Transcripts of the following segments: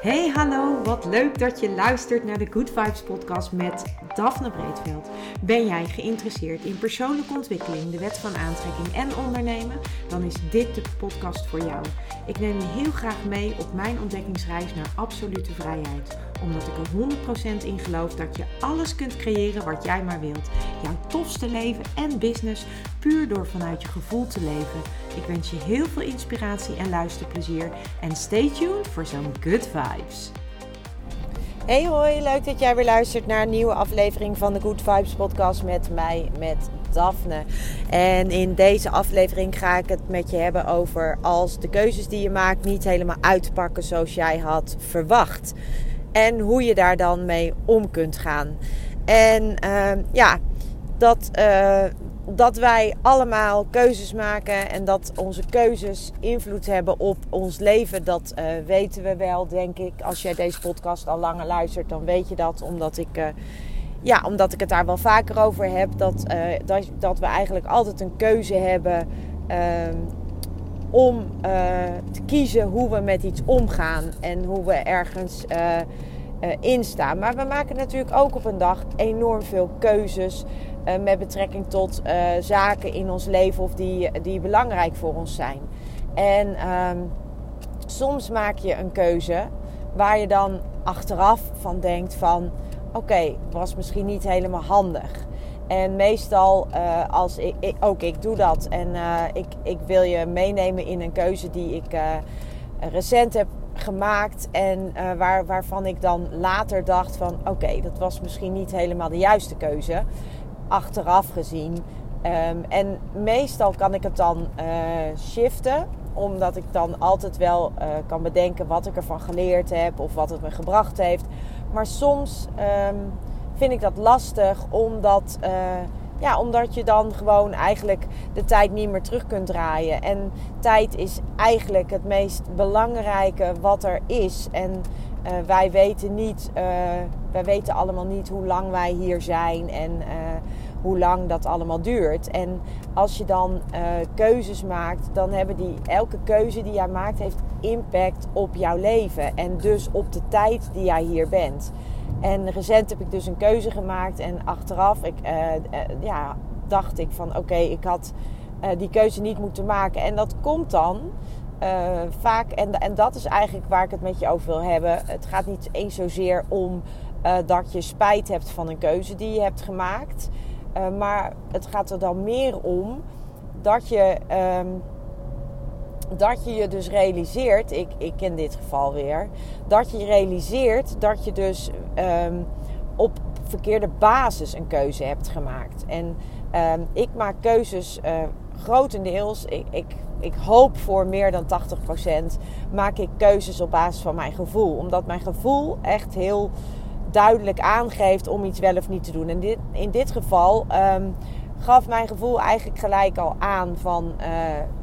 Hey hallo, wat leuk dat je luistert naar de Good Vibes podcast met Daphne Breedveld. Ben jij geïnteresseerd in persoonlijke ontwikkeling, de wet van aantrekking en ondernemen? Dan is dit de podcast voor jou. Ik neem je heel graag mee op mijn ontdekkingsreis naar absolute vrijheid. Omdat ik er 100% in geloof dat je alles kunt creëren wat jij maar wilt. Jouw tofste leven en business puur door vanuit je gevoel te leven. Ik wens je heel veel inspiratie en luisterplezier. En stay tuned voor zo'n good vibes. Hey hoi, leuk dat jij weer luistert naar een nieuwe aflevering van de Good Vibes podcast met mij, met Daphne. En in deze aflevering ga ik het met je hebben over als de keuzes die je maakt niet helemaal uitpakken zoals jij had verwacht. En hoe je daar dan mee om kunt gaan. En uh, ja, dat, uh, dat wij allemaal keuzes maken en dat onze keuzes invloed hebben op ons leven, dat uh, weten we wel, denk ik. Als jij deze podcast al langer luistert, dan weet je dat, omdat ik, uh, ja, omdat ik het daar wel vaker over heb. Dat, uh, dat, dat we eigenlijk altijd een keuze hebben ehm, om te kiezen hoe we met iets omgaan en hoe we ergens instaan. Maar we maken natuurlijk ook op een dag enorm veel keuzes. Uh, met betrekking tot uh, zaken in ons leven of die, die belangrijk voor ons zijn. En um, soms maak je een keuze waar je dan achteraf van denkt van oké, okay, was misschien niet helemaal handig. En meestal, uh, als ik, ook ik doe dat en ik, ik wil je meenemen in een keuze die ik recent heb gemaakt en waar, waarvan ik dan later dacht van oké, dat was misschien niet helemaal de juiste keuze achteraf gezien. Um, en meestal kan ik het dan shiften, omdat ik dan altijd wel kan bedenken wat ik ervan geleerd heb of wat het me gebracht heeft. Maar soms um, vind ik dat lastig, omdat, uh, ja, omdat je dan gewoon eigenlijk de tijd niet meer terug kunt draaien. En tijd is eigenlijk het meest belangrijke wat er is. En wij weten niet, wij weten allemaal niet hoe lang wij hier zijn en hoe lang dat allemaal duurt. En als je dan uh, keuzes maakt, dan hebben die elke keuze die jij maakt heeft impact op jouw leven en dus op de tijd die jij hier bent. En recent heb ik dus een keuze gemaakt en achteraf ik, uh, uh, ja, dacht ik van oké, ik had die keuze niet moeten maken. En dat komt dan vaak, en, en dat is eigenlijk waar ik het met je over wil hebben. Het gaat niet eens zozeer om dat je spijt hebt van een keuze die je hebt gemaakt. Uh, maar het gaat er dan meer om dat je, um, dat je je dus realiseert, ik, ik in dit geval weer, dat je realiseert dat je dus um, op verkeerde basis een keuze hebt gemaakt. En um, ik maak keuzes uh, grotendeels, ik, ik, ik hoop voor meer dan 80%, maak ik keuzes op basis van mijn gevoel. Omdat mijn gevoel echt heel duidelijk aangeeft om iets wel of niet te doen. En dit, in dit geval um, gaf mijn gevoel eigenlijk gelijk al aan van uh,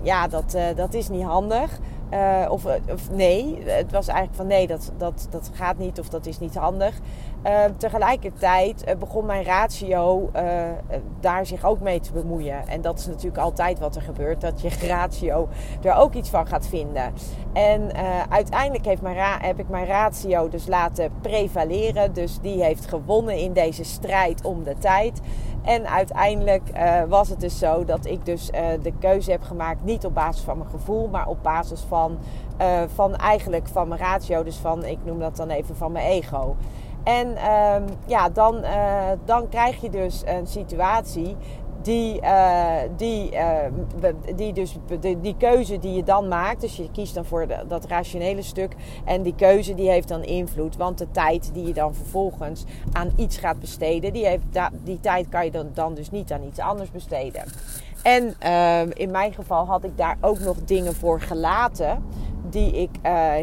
ja, dat, uh, dat is niet handig. Uh, of, of, nee, het was eigenlijk van nee, dat, dat, dat gaat niet of dat is niet handig. Uh, tegelijkertijd uh, begon mijn ratio daar zich ook mee te bemoeien. En dat is natuurlijk altijd wat er gebeurt, dat je ratio er ook iets van gaat vinden. En uiteindelijk heeft mijn heb ik mijn ratio dus laten prevaleren. Dus die heeft gewonnen in deze strijd om de tijd. En uiteindelijk uh, was het dus zo dat ik dus uh, de keuze heb gemaakt, niet op basis van mijn gevoel, maar op basis van, uh, van eigenlijk van mijn ratio. Dus van, ik noem dat dan even van mijn ego. En ehm, ja, dan, dan krijg je dus een situatie die, uh, die, uh, die, dus, die keuze die je dan maakt, dus je kiest dan voor dat rationele stuk. En die keuze die heeft dan invloed. Want de tijd die je dan vervolgens aan iets gaat besteden, die, heeft, die tijd kan je dan, dan dus niet aan iets anders besteden. En uh, in mijn geval had ik daar ook nog dingen voor gelaten die ik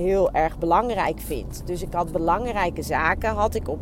heel erg belangrijk vind. Dus ik had belangrijke zaken had ik op,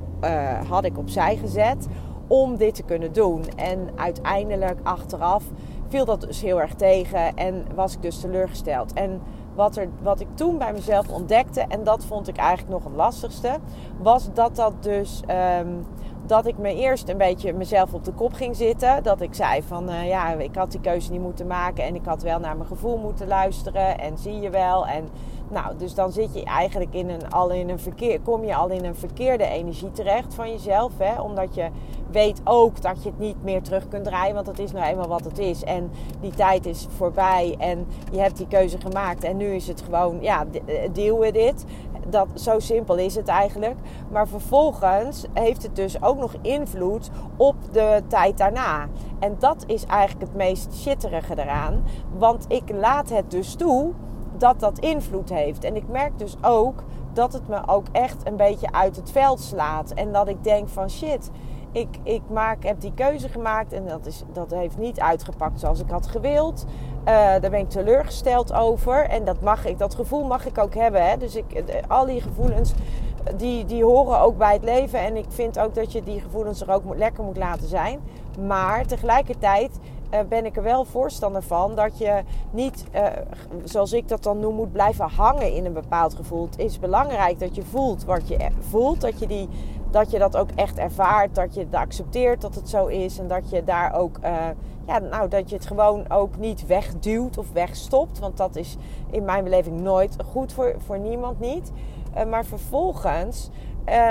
had ik opzij gezet om dit te kunnen doen. En uiteindelijk achteraf viel dat dus heel erg tegen en was ik dus teleurgesteld. En wat, er, wat ik toen bij mezelf ontdekte, en dat vond ik eigenlijk nog het lastigste, was dat dat dus. Um, dat ik me eerst een beetje mezelf op de kop ging zitten. Dat ik zei van uh, ja, ik had die keuze niet moeten maken en ik had wel naar mijn gevoel moeten luisteren. En zie je wel. En nou, dus dan zit je eigenlijk in een, al in een verkeer, kom je al in een verkeerde energie terecht van jezelf. Hè? Omdat je weet ook dat je het niet meer terug kunt draaien. Want dat is nou eenmaal wat het is. En die tijd is voorbij. En je hebt die keuze gemaakt. En nu is het gewoon, ja, eh, deal with it. Dat, zo simpel is het eigenlijk. Maar vervolgens heeft het dus ook nog invloed op de tijd daarna. En dat is eigenlijk het meest shitterige eraan. Want ik laat het dus toe dat dat invloed heeft. En ik merk dus ook dat het me ook echt een beetje uit het veld slaat. En dat ik denk van shit, ik, ik maak, heb die keuze gemaakt en dat, is, dat heeft niet uitgepakt zoals ik had gewild. Uh, daar ben ik teleurgesteld over. En dat, mag ik, dat gevoel mag ik ook hebben. Hè? Dus ik, eh, al die gevoelens, die, die horen ook bij het leven. En ik vind ook dat je die gevoelens er ook lekker moet laten zijn. Maar tegelijkertijd ben ik er wel voorstander van dat je niet, uh, zoals ik dat dan noem, moet blijven hangen in een bepaald gevoel. Het is belangrijk dat je voelt wat je voelt, dat je, die, dat, je dat ook echt ervaart, dat je het accepteert dat het zo is en dat je daar ook, uh, ja, nou, dat je het gewoon ook niet wegduwt of wegstopt, want dat is in mijn beleving nooit goed voor, voor niemand niet. maar vervolgens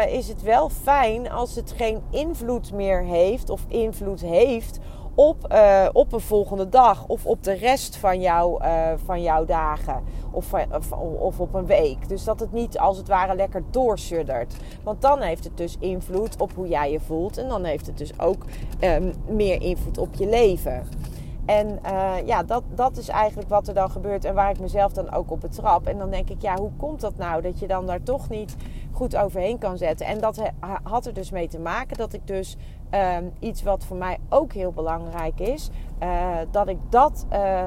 is het wel fijn als het geen invloed meer heeft of invloed heeft op, uh, op een volgende dag of op de rest van, jou, uh, van jouw dagen of, of, of, op een week. Dus dat het niet als het ware lekker doorsuddert. Want dan heeft het dus invloed op hoe jij je voelt en dan heeft het dus ook um, meer invloed op je leven. En uh, ja, dat, dat is eigenlijk wat er dan gebeurt en waar ik mezelf dan ook op betrap. En dan denk ik, ja, hoe komt dat nou dat je dan daar toch niet goed overheen kan zetten? En dat had er dus mee te maken dat ik dus uh, iets wat voor mij ook heel belangrijk is, uh, dat ik dat, uh,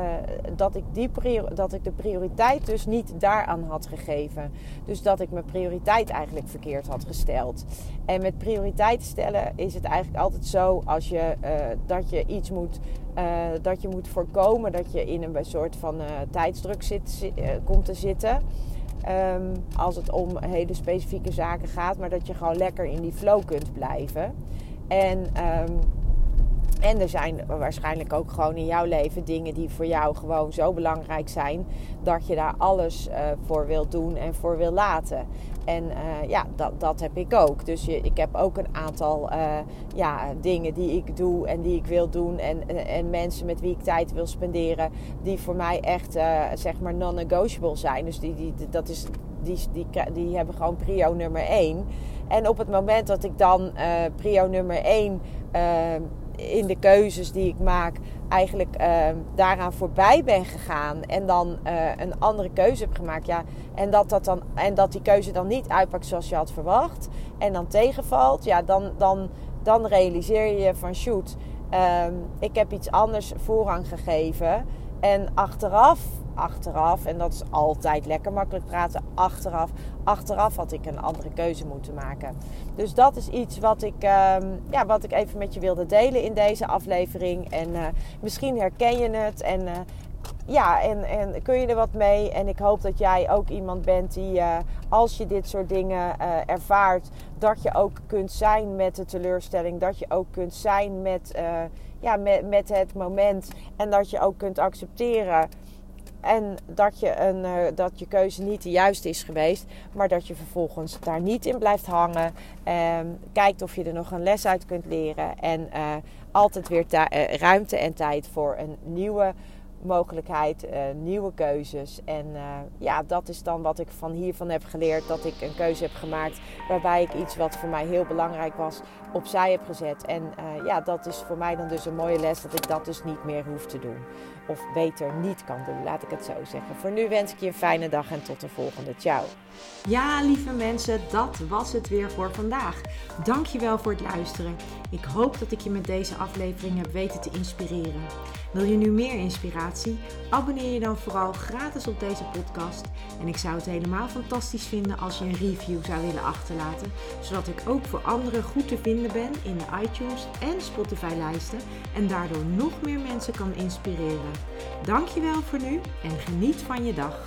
dat ik die dat ik de prioriteit dus niet daaraan had gegeven. Dus dat ik mijn prioriteit eigenlijk verkeerd had gesteld. En met prioriteit stellen is het eigenlijk altijd zo als je dat je iets moet dat je moet voorkomen dat je in een soort van tijdsdruk zit, komt te zitten. Um, als het om hele specifieke zaken gaat, maar dat je gewoon lekker in die flow kunt blijven. En, um, en er zijn waarschijnlijk ook gewoon in jouw leven dingen die voor jou gewoon zo belangrijk zijn dat je daar alles uh, voor wil doen en voor wil laten. En uh, ja, dat, dat heb ik ook. Dus je, ik heb ook een aantal uh, ja, dingen die ik doe en die ik wil doen. En, en mensen met wie ik tijd wil spenderen. Die voor mij echt zeg maar non-negotiable zijn. Dus die, die, dat is, die, die, die hebben gewoon prio nummer één. En op het moment dat ik dan uh, prio nummer 1 uh, eh, in de keuzes die ik maak, eigenlijk uh, daaraan voorbij ben gegaan en dan een andere keuze heb gemaakt, ja, en dat, dat, dan, en dat die keuze dan niet uitpakt zoals je had verwacht en dan tegenvalt, ja, dan, dan, dan realiseer je je van shoot, ehm, ik heb iets anders voorrang gegeven. En achteraf achteraf, en dat is altijd lekker makkelijk praten, achteraf, achteraf had ik een andere keuze moeten maken. Dus dat is iets wat ik, um, ja, wat ik even met je wilde delen in deze aflevering. En uh, misschien herken je het en uh, ja, en, en kun je er wat mee. En ik hoop dat jij ook iemand bent die, uh, als je dit soort dingen ervaart, dat je ook kunt zijn met de teleurstelling. Dat je ook kunt zijn met, ja, met, met het moment. En dat je ook kunt accepteren en dat je, een, uh, dat je keuze niet de juiste is geweest. Maar dat je vervolgens daar niet in blijft hangen. Um, kijkt of je er nog een les uit kunt leren. En uh, altijd weer uh, ruimte en tijd voor een nieuwe mogelijkheid, nieuwe keuzes. En ja, dat is dan wat ik van hiervan heb geleerd. Dat ik een keuze heb gemaakt waarbij ik iets wat voor mij heel belangrijk was opzij heb gezet. En ja, dat is voor mij dan dus een mooie les dat ik dat dus niet meer hoef te doen of beter niet kan doen, laat ik het zo zeggen. Voor nu wens ik je een fijne dag en tot de volgende. Ciao. Ja, lieve mensen, dat was het weer voor vandaag. Dankjewel voor het luisteren. Ik hoop dat ik je met deze aflevering heb weten te inspireren. Wil je nu meer inspiratie? Abonneer je dan vooral gratis op deze podcast. En ik zou het helemaal fantastisch vinden als je een review zou willen achterlaten, zodat ik ook voor anderen goed te vinden ben in de iTunes en Spotify lijsten en daardoor nog meer mensen kan inspireren. Dankjewel voor nu en geniet van je dag.